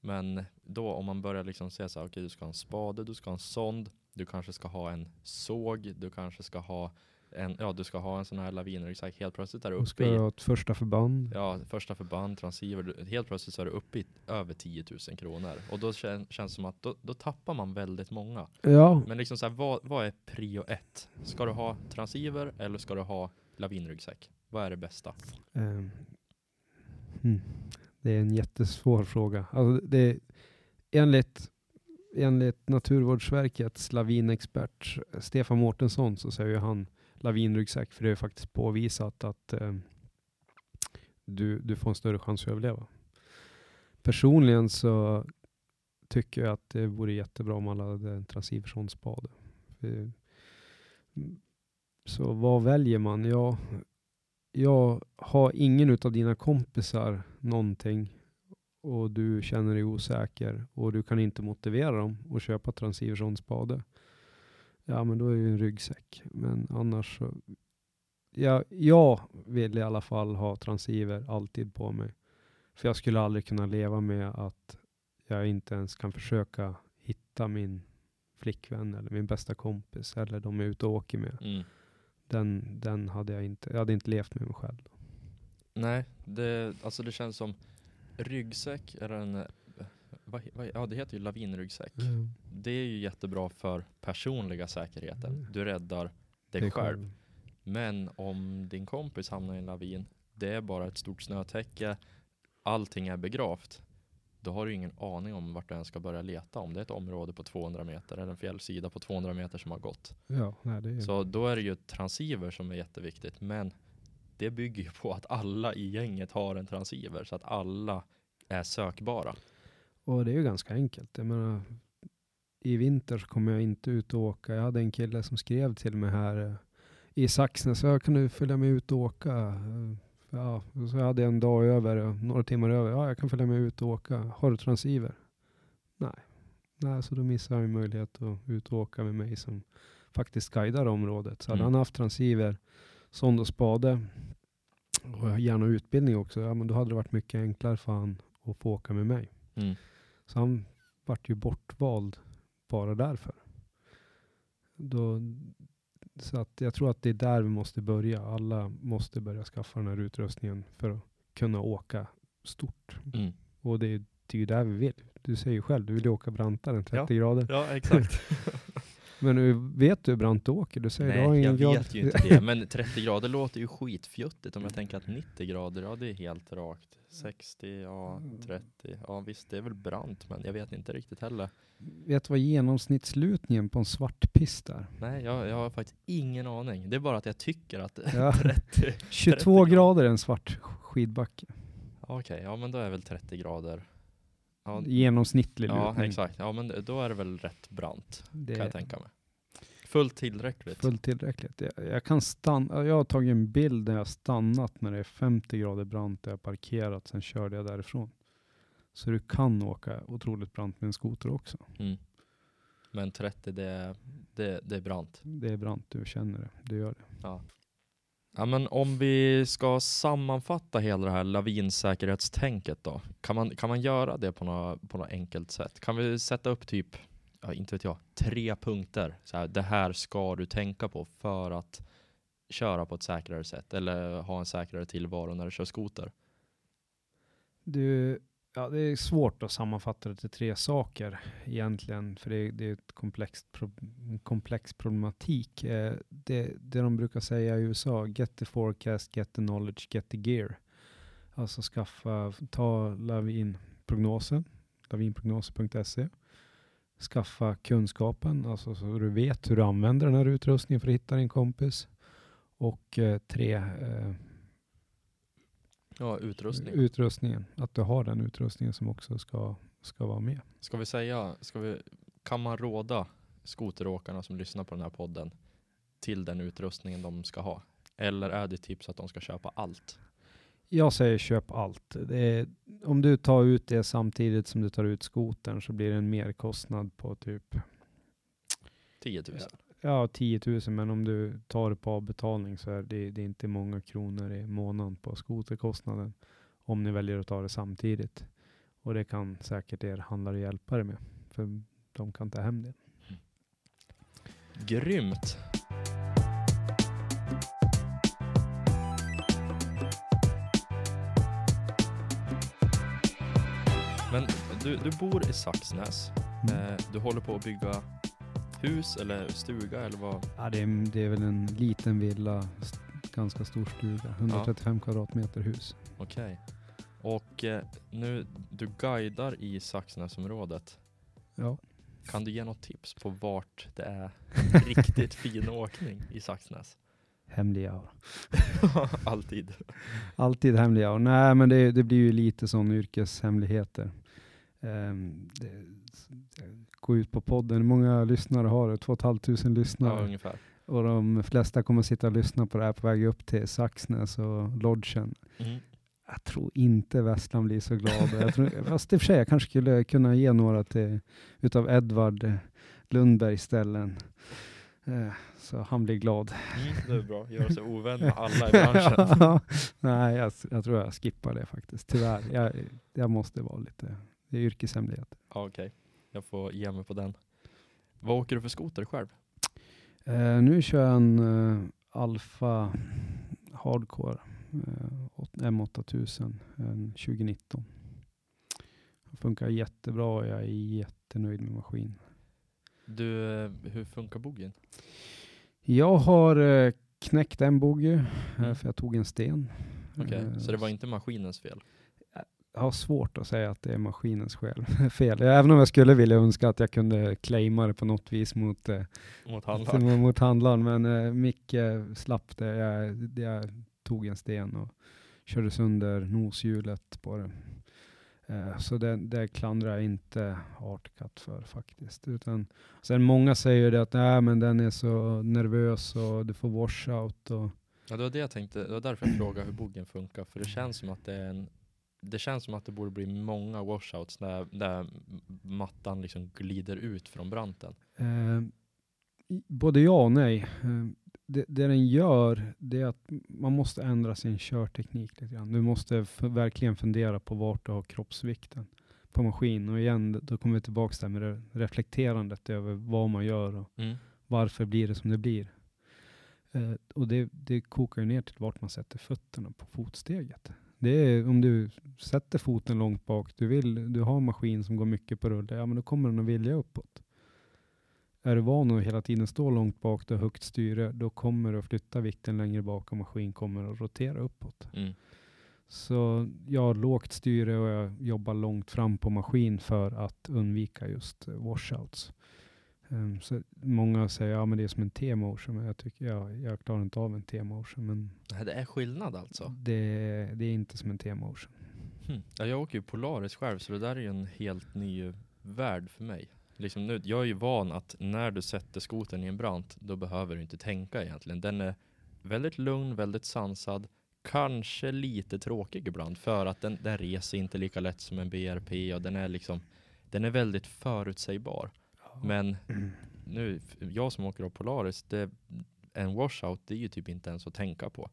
Men då om man börjar liksom säga så här, okej du ska ha en spade, du ska ha en sond, du kanske ska ha en såg, du kanske ska ha en, ja du ska ha en sån här lavinryggsäck. Helt plötsligt är du uppe ska i, ha ett första förband. ja första förband, transceiver, helt plötsligt så är du uppe i över 10 000 kronor. Och då kän, känns det som att då, då tappar man väldigt många. Ja, Men liksom så här, vad, vad är prio ett? Ska du ha transceiver eller ska du ha lavinryggsäck? Vad är det bästa? Ehm, hmm. Det är en jättesvår fråga. Alltså det är, enligt, enligt Naturvårdsverkets lavinexpert Stefan Mårtensson så säger han lavinryggsäck för det är faktiskt påvisat att eh, du, du får en större chans att överleva. Personligen så tycker jag att det vore jättebra om alla hade en transceiverson-spade. Eh, så vad väljer man? Ja, jag har ingen utav dina kompisar någonting och du känner dig osäker och du kan inte motivera dem att köpa transceiverson spade. Ja, men då är det ju en ryggsäck. Men annars så, ja, jag vill i alla fall ha transceiver alltid på mig. För jag skulle aldrig kunna leva med att jag inte ens kan försöka hitta min flickvän eller min bästa kompis eller de jag är ute och åker med. Mm. Den, den hade jag inte, jag hade inte levt med mig själv. Nej, det, alltså det känns som ryggsäck är en, vad, vad, ja det heter ju lavinryggsäck. Det är ju jättebra för personliga säkerheten. Mm. Du räddar dig Det själv. Men om din kompis hamnar i en lavin, det är bara ett stort snötäcke, allting är begravt. Då har du ingen aning om vart du ens ska börja leta. Om det är ett område på 200 meter eller en fjällsida på 200 meter som har gått. Ja, nej, det är, Så då är det ju transceiver som är jätteviktigt. Men det bygger ju på att alla i gänget har en transceiver så att alla är sökbara. Och det är ju ganska enkelt. Jag menar, I vinter så kommer jag inte ut och åka. Jag hade en kille som skrev till mig här eh, i Saxnäs. Så kan du följa med ut och åka? Eh, Ja, så hade jag en dag över, eh, några timmar över. Ja, jag kan följa med ut och åka. Har du transceiver? Nej. Nej, så då missar han möjlighet att ut och åka med mig som faktiskt guidar området. Så hade Mm. han haft transceiver, sond och spade och gärna utbildning också, ja men då hade det varit mycket enklare för han att få åka med mig. Mm. Så han vart ju bortvald bara därför. Då, så att jag tror att det är där vi måste börja. Alla måste börja skaffa den här utrustningen för att kunna åka stort. Mm. Och det är ju där vi vill. Du säger ju själv, du vill ju åka brantare än 30 grader. Ja, exakt. Men nu vet du hur brant du åker? Du säger Nej, jag grad. vet ju inte det. Men 30 grader låter ju skitfjuttigt om jag tänker att 90 grader, ja det är helt rakt. 60, ja 30, ja visst det är väl brant men jag vet inte riktigt heller. Vet du vad genomsnittslutningen på en svart pist är? Nej, jag, jag har faktiskt ingen aning. Det är bara att jag tycker att Ja. 30, 22 grader. grader är en svart skidbacke. okej, ja men då är väl 30 grader. Ja, Genomsnittlig ja lutning. exakt, ja men då är det väl rätt brant Det kan jag tänka mig. Fullt tillräckligt. fullt tillräckligt. Jag, jag, kan stanna, jag har tagit en bild när jag stannat när det är 50 grader brant där jag parkerat, sen körde jag därifrån. Så du kan åka otroligt brant med en skoter också. Mm. Men 30 det är, det, det är brant. Det är brant, du känner det. Du gör det. Ja ja, men om vi ska sammanfatta hela det här lavinsäkerhetstänket då. Kan man, kan man göra det på något, på något enkelt sätt? Kan vi sätta upp typ, ja, inte vet jag, tre punkter? Så här, det här ska du tänka på för att köra på ett säkrare sätt eller ha en säkrare tillvaro när du kör skoter. Du, ja, det är svårt att sammanfatta det till tre saker egentligen, för det, det är ett komplext pro, en komplex problematik. Eh, det, det de brukar säga i USA, get the forecast, get the knowledge, get the gear. Alltså skaffa, ta lavinprognosen, lavinprognoser.se. skaffa kunskapen, alltså så du vet hur du använder den här utrustningen för att hitta din kompis. Och eh, tre, eh, Ja, utrustning. utrustningen. Att du har den utrustningen som också ska, ska vara med. Ska vi säga, ska vi, kan man råda skoteråkarna som lyssnar på den här podden till den utrustningen de ska ha? Eller är det tips att de ska köpa allt? Jag säger köp allt. Är, om du tar ut det samtidigt som du tar ut skotern så blir det en merkostnad på typ 10 000? Ja, 10 000. Men om du tar det på avbetalning så är det, det är inte många kronor i månaden på skoterkostnaden. Om ni väljer att ta det samtidigt. Och det kan säkert er handlare hjälpa er med. För de kan ta hem det. Grymt! Men du, du bor i Saxnäs. Eh, du håller på att bygga hus eller stuga eller vad? Ja, det, är, det är väl en liten villa, ganska stor stuga. 135 kvadratmeter hus. Okej. Och eh, nu, du guidar i Saxnäsområdet. Ja. Kan du ge något tips på vart det är riktigt fin åkning i Saxnäs? Hemlig aura. Alltid. Alltid hemlig aura. Nej, men det, det blir ju lite sån yrkeshemligheter. Um, det, gå ut på podden. Hur många lyssnare har du? 2 500 Ja, lyssnare. ungefär. Och de flesta kommer sitta och lyssna på det här på väg upp till Saxnäs och Lodgen. Mm. Jag tror inte Vestland blir så glad. Jag tror, fast i och för sig, jag kanske skulle kunna ge några till, utav Edvard Lundbergs ställen. Eh, så han blir glad. Mm, det är bra. Göra sig ovän med alla i branschen. Nej, jag, jag tror jag skippar det faktiskt. Tyvärr. Jag, jag måste vara lite, det är yrkeshemlighet. Ja, Okej, jag får ge mig på den. Vad åker du för skoter själv? Eh, nu kör jag en eh, Alfa Hardcore eh, åt- M8000, en 2019. Den funkar jättebra och jag är jättenöjd med maskinen. Du, eh, hur funkar boggen? Jag har eh, knäckt en bogey eh, Mm. för jag tog en sten. Okej, Eh, så det var inte maskinens fel? Har svårt att säga att det är maskinens skäl, fel. Även om jag skulle vilja önska att jag kunde claima det på något vis mot, eh, Mot handlaren? mot, handlaren. Men eh, Micke slapp det. Jag, jag tog en sten och körde sönder noshjulet på det. Eh, så det, det klandrar jag inte Artcat för faktiskt. Utan, sen många säger det att Nej, men den är så nervös och du får washout. Och, Ja, det var det jag tänkte. Det var därför jag frågade hur boggen funkar. För det känns som att det är en det känns som att det borde bli många washouts där, där mattan liksom glider ut från branten. Eh, både ja och nej. Eh, det, det den gör, det är att man måste ändra sin körteknik lite grann. Du måste verkligen fundera på vart du har kroppsvikten på maskin. Och igen, då kommer vi tillbaka här med det reflekterandet över vad man gör och Mm. varför blir det som det blir. Eh, och det, det kokar ju ner till vart man sätter fötterna på fotsteget. Det är om du sätter foten långt bak, du, vill, du har en maskin som går mycket på rulle, ja men då kommer den att vilja uppåt. Är du van att hela tiden stå långt bak, du har högt styre, då kommer du att flytta vikten längre bak och maskin kommer att rotera uppåt. Mm. Så jag har lågt styre och jag jobbar långt fram på maskin för att undvika just washouts. Um, så många säger ja men det är som en T-motion, men jag tycker jag, jag klarar inte av en T-motion. Men Det är skillnad alltså? det, det är inte som en T-motion. Hmm. Ja, jag åker ju Polaris själv, så det där är ju en helt ny värld för mig. Liksom nu, jag är ju van att när du sätter skoten i en brant, då behöver du inte tänka egentligen. Den är väldigt lugn, väldigt sansad, kanske lite tråkig ibland, för att den, den reser inte lika lätt som en BRP och den är liksom, den är väldigt förutsägbar. Men nu, jag som åker av Polaris, det, en washout, det är ju typ inte ens att tänka på.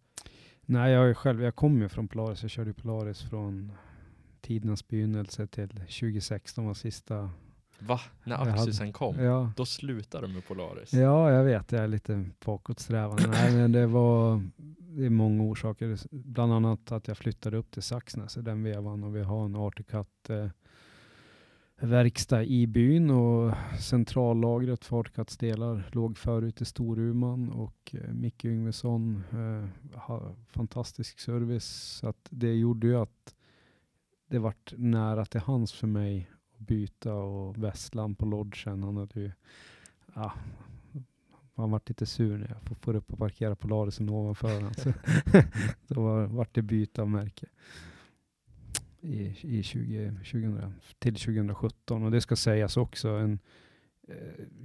Nej, jag är själv, jag kommer ju från Polaris. Jag körde Polaris från tidernas begynnelse till 2016 var sista. Va? När Jag hade- kom, Ja, då slutade de med Polaris. ja, jag vet, jag är lite bakåtsträvande. Nej, men det var det är många orsaker. Bland annat att jag flyttade upp till Saxnäs i den vevan och vi har en Articat eh, verkstad i byn och centrallagret för delar låg förut i Storuman och eh, Micke Yngvesson eh, har fantastisk service. Så att det gjorde ju att det vart nära till hands för mig att byta och Vesslan på lodgen, han hade ju, ja, han vart lite sur när jag får upp och parkera Polarisen ovanför honom. Så då var, vart det byte av märke i, i 20, 2000, till 2017. Och det ska sägas också, en, eh,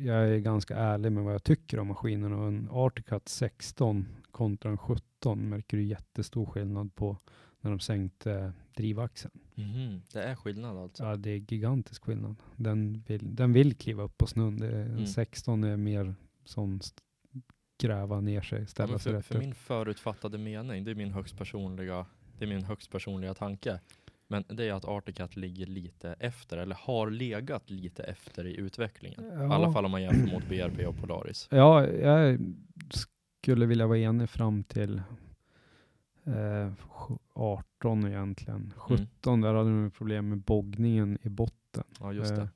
jag är ganska ärlig med vad jag tycker om maskinen och en Articat 16 kontra en 17 märker du jättestor skillnad på när de sänkte drivaxeln. Mhm, Det är skillnad alltså? Ja, det är gigantisk skillnad. Den vill, den vill kliva upp på snön. Det, Mm. En 16 är mer st- gräva ner sig, Ja, ställa sig för, rätt för upp. min förutfattade mening, det är min högst personliga, det är min högst personliga tanke. Men det är att Articat ligger lite efter, eller har legat lite efter i utvecklingen. I Ja. alla fall om man jämför mot BRP och Polaris. Ja, jag skulle vilja vara enig fram till eh, sju- 18 egentligen. 17, där hade de problem med boggningen i botten. Ja, just Eh, det.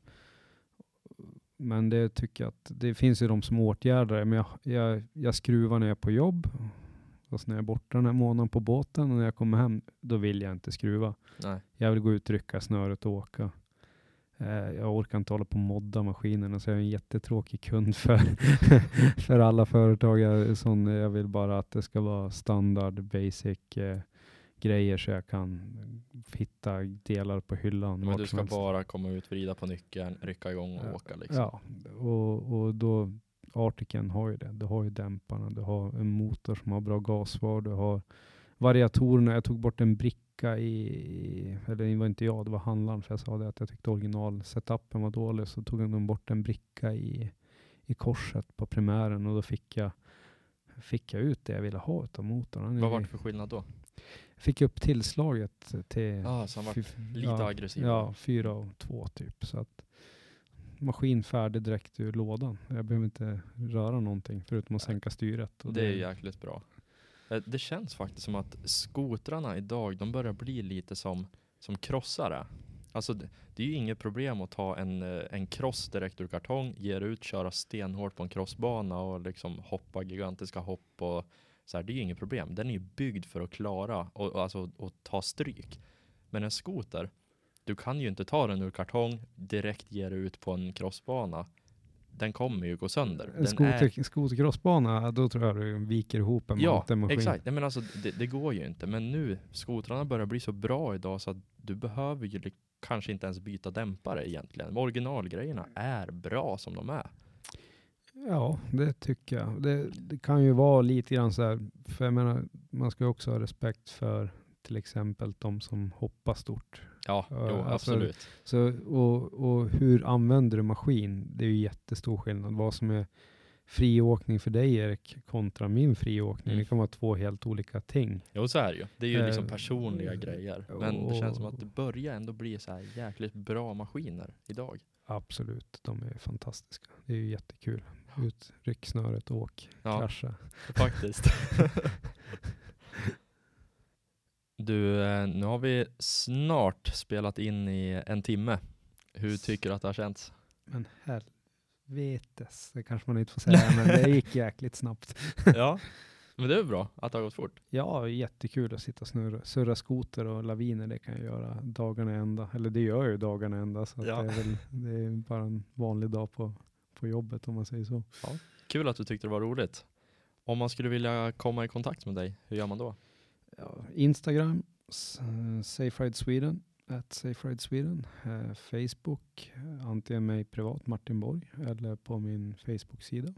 Men det tycker jag att det finns ju de som åtgärdar det. Men jag, jag, jag skruvar när jag är på jobb. Så när jag är borta den här månaden på båten och när jag kommer hem, då vill jag inte skruva. Nej. Jag vill gå ut, rycka snöret och åka. Eh, jag orkar inte hålla på och modda maskinerna, så jag är en jättetråkig kund för, för alla företag. Jag, sån, jag vill bara att det ska vara standard, basic eh, grejer så jag kan hitta delar på hyllan. Men du ska bara komma ut, vrida på nyckeln, rycka igång och Ja. åka liksom. Ja, och, och då Articen har ju det. Du har ju dämparna, du har en motor som har bra gasvar, du har variatorerna. Jag tog bort en bricka i, eller det var inte jag, det var handlaren, för jag sa det att jag tyckte original-setupen var dålig, så tog de bort en bricka i, i korset på primären och då fick jag, fick jag ut det jag ville ha utav motorn. Vad var det för skillnad då? Fick upp tillslaget till Ja, så han var lite ja, aggressiv. Ja, fyra och två typ. Så att maskin färdig direkt ur lådan. Jag behöver inte röra någonting förutom att sänka styret. Det är jäkligt bra. Eh, Det känns faktiskt som att skotrarna idag, de börjar bli lite som, som krossare. Alltså det, det är ju inget problem att ta en, eh, en cross direkt ur kartong, ge ut, köra stenhårt på en crossbana och liksom hoppa gigantiska hopp och så här, det är ju inget problem. Den är ju byggd för att klara och, och alltså och ta stryk. Men en skoter, du kan ju inte ta den ur kartong, direkt ge det ut på en crossbana. Den kommer ju gå sönder. En Den är- skoter, skotercrossbana, då tror jag du viker ihop en Ja, mountainmaskin. exakt. Nej, men alltså, det, det går ju inte. Men nu, skotrarna börjar bli så bra idag så att du behöver ju kanske inte ens byta dämpare egentligen. Originalgrejerna är bra som de är. Ja, det tycker jag. Det, det kan ju vara lite grann så här, för jag menar, man ska ju också ha respekt för till exempel de som hoppar stort. Ja, jo, alltså, absolut. Så, och, och hur använder du maskin? Det är ju jättestor skillnad. Vad som är friåkning för dig Erik kontra min friåkning. Mm. Det kan vara två helt olika ting. Jo, så är det ju. Det är ju liksom Eh, personliga grejer. Men det känns som och- att det börjar ändå bli så här jäkligt bra maskiner idag. Absolut, de är fantastiska. Det är ju jättekul. Ut, ryck snöret, åk, Ja, krascha. faktiskt. Du, eh, nu har vi snart spelat in i en timme. Hur tycker du att det har känts? Men helvetes, det kanske man inte får säga, men det gick jäkligt snabbt. Ja, men det är bra att det har gått fort. Ja, jättekul att sitta och snurra, surra skoter och laviner, det kan jag göra dagarna ända. Eller det gör jag ju dagarna ända, så Ja. det, är väl, det är bara en vanlig dag på, på jobbet om man säger så. Kul att du tyckte det var roligt. Om man skulle vilja komma i kontakt med dig, hur gör man då? Ja, Instagram, s- eh, Safe Ride Sweden, at Safe Ride Sweden. Eh, Facebook, antingen mig privat, Martin Borg, eller på min Facebook-sida.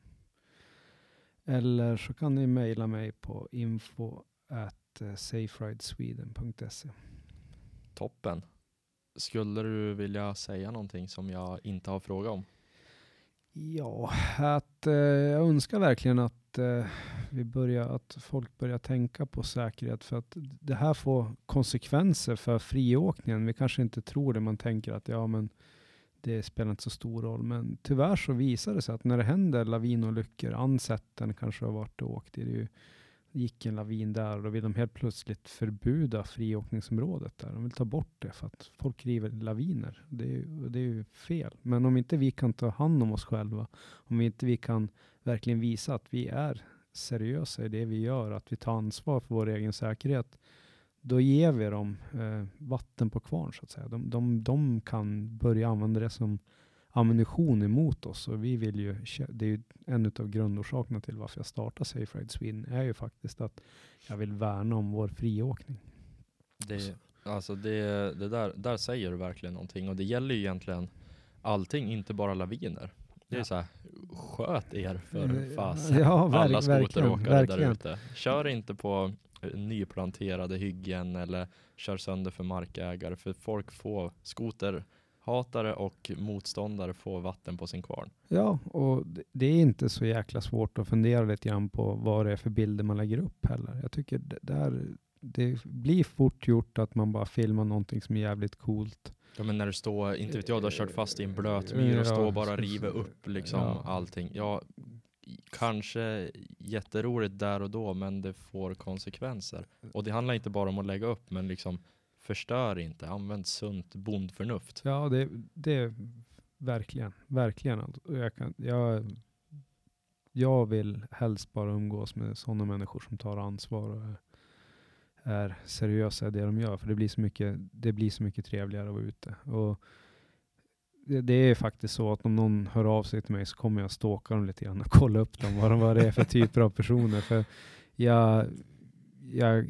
Eller så kan ni mejla mig på info at eh, saferidesweden.se. Toppen. Skulle du vilja säga någonting som jag inte har frågat om? Ja, att eh, jag önskar verkligen att eh, vi börjar, att folk börjar tänka på säkerhet för att det här får konsekvenser för friåkningen. Vi kanske inte tror det, man tänker att ja, men det spelar inte så stor roll, men tyvärr så visar det sig att när det händer lavinolyckor, Ansätten kanske har varit och åkt i, det är ju- gick en lavin där och då vill de helt plötsligt förbjuda friåkningsområdet där. De vill ta bort det för att folk river laviner. Det är, ju- det är ju fel. Men om inte vi kan ta hand om oss själva, om inte vi kan verkligen visa att vi är seriösa i det vi gör, att vi tar ansvar för vår egen säkerhet, då ger vi dem eh, vatten på kvarn så att säga. De, de, de kan börja använda det som ammunition emot oss och vi vill ju, det är ju en av grundorsakerna till varför jag startar Safe Ride Sweden är ju faktiskt att jag vill värna om vår friåkning. Det, alltså det, det där, där säger du verkligen någonting och det gäller ju egentligen allting, inte bara laviner. Det är Ja. så här, sköt er för Mm, fasen. ja, ver- Alla skoteråkare där ute. Kör inte på eh, nyplanterade hyggen eller kör sönder för markägare för folk får skoterhatare och motståndare får vatten på sin kvarn. Ja, och det- det är inte så jäkla svårt att fundera lite grann på vad det är för bilder man lägger upp heller. Jag tycker det, där, det blir fort gjort att man bara filmar någonting som är jävligt coolt. Ja men när du står, inte vet jag, du har kört fast i en blöt myr och står och bara river upp liksom ja. allting. Ja, kanske jätteroligt där och då men det får konsekvenser. Och det handlar inte bara om att lägga upp men liksom förstör inte, använd sunt bondförnuft. Ja, det, det är verkligen, verkligen. allt. Och Jag, kan, jag, jag vill helst bara umgås med sådana människor som tar ansvar och är, seriösa i det de gör. För det blir så mycket, det blir så mycket trevligare att vara ute. Och det, det är faktiskt så att om någon hör av sig till mig så kommer jag stalka dem lite grann och kolla upp dem, vad, de, vad det är för typer av personer. För jag, jag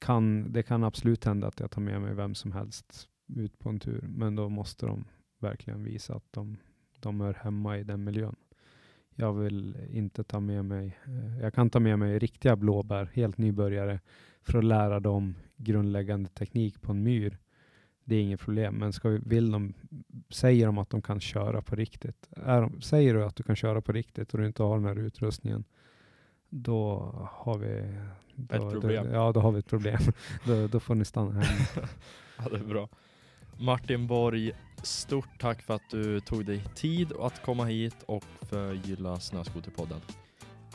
kan, det kan absolut hända att jag tar med mig vem som helst ut på en tur, men då måste de verkligen visa att de, de hör hemma i den miljön. Jag vill inte ta med mig, eh, jag kan ta med mig riktiga blåbär, helt nybörjare, för att lära dem grundläggande teknik på en myr. Det är inget problem, men ska vi, vill de, säger de att de kan köra på riktigt, de, säger du att du kan köra på riktigt och du inte har den här utrustningen, då har vi då, Ett problem. Då, ja, då har vi ett problem. då, då får ni stanna hemma. Ja, det är bra. Martin Borg, stort tack för att du tog dig tid att komma hit och förgylla Snöskoterpodden.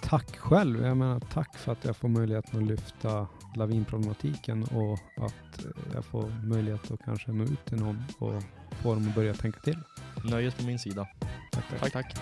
Tack själv. Jag menar tack för att jag får möjligheten att lyfta lavinproblematiken och att eh, jag får möjlighet att kanske nå ut till någon och få dem att börja tänka till. Nöjet på min sida. Tack, tack. Tack, tack.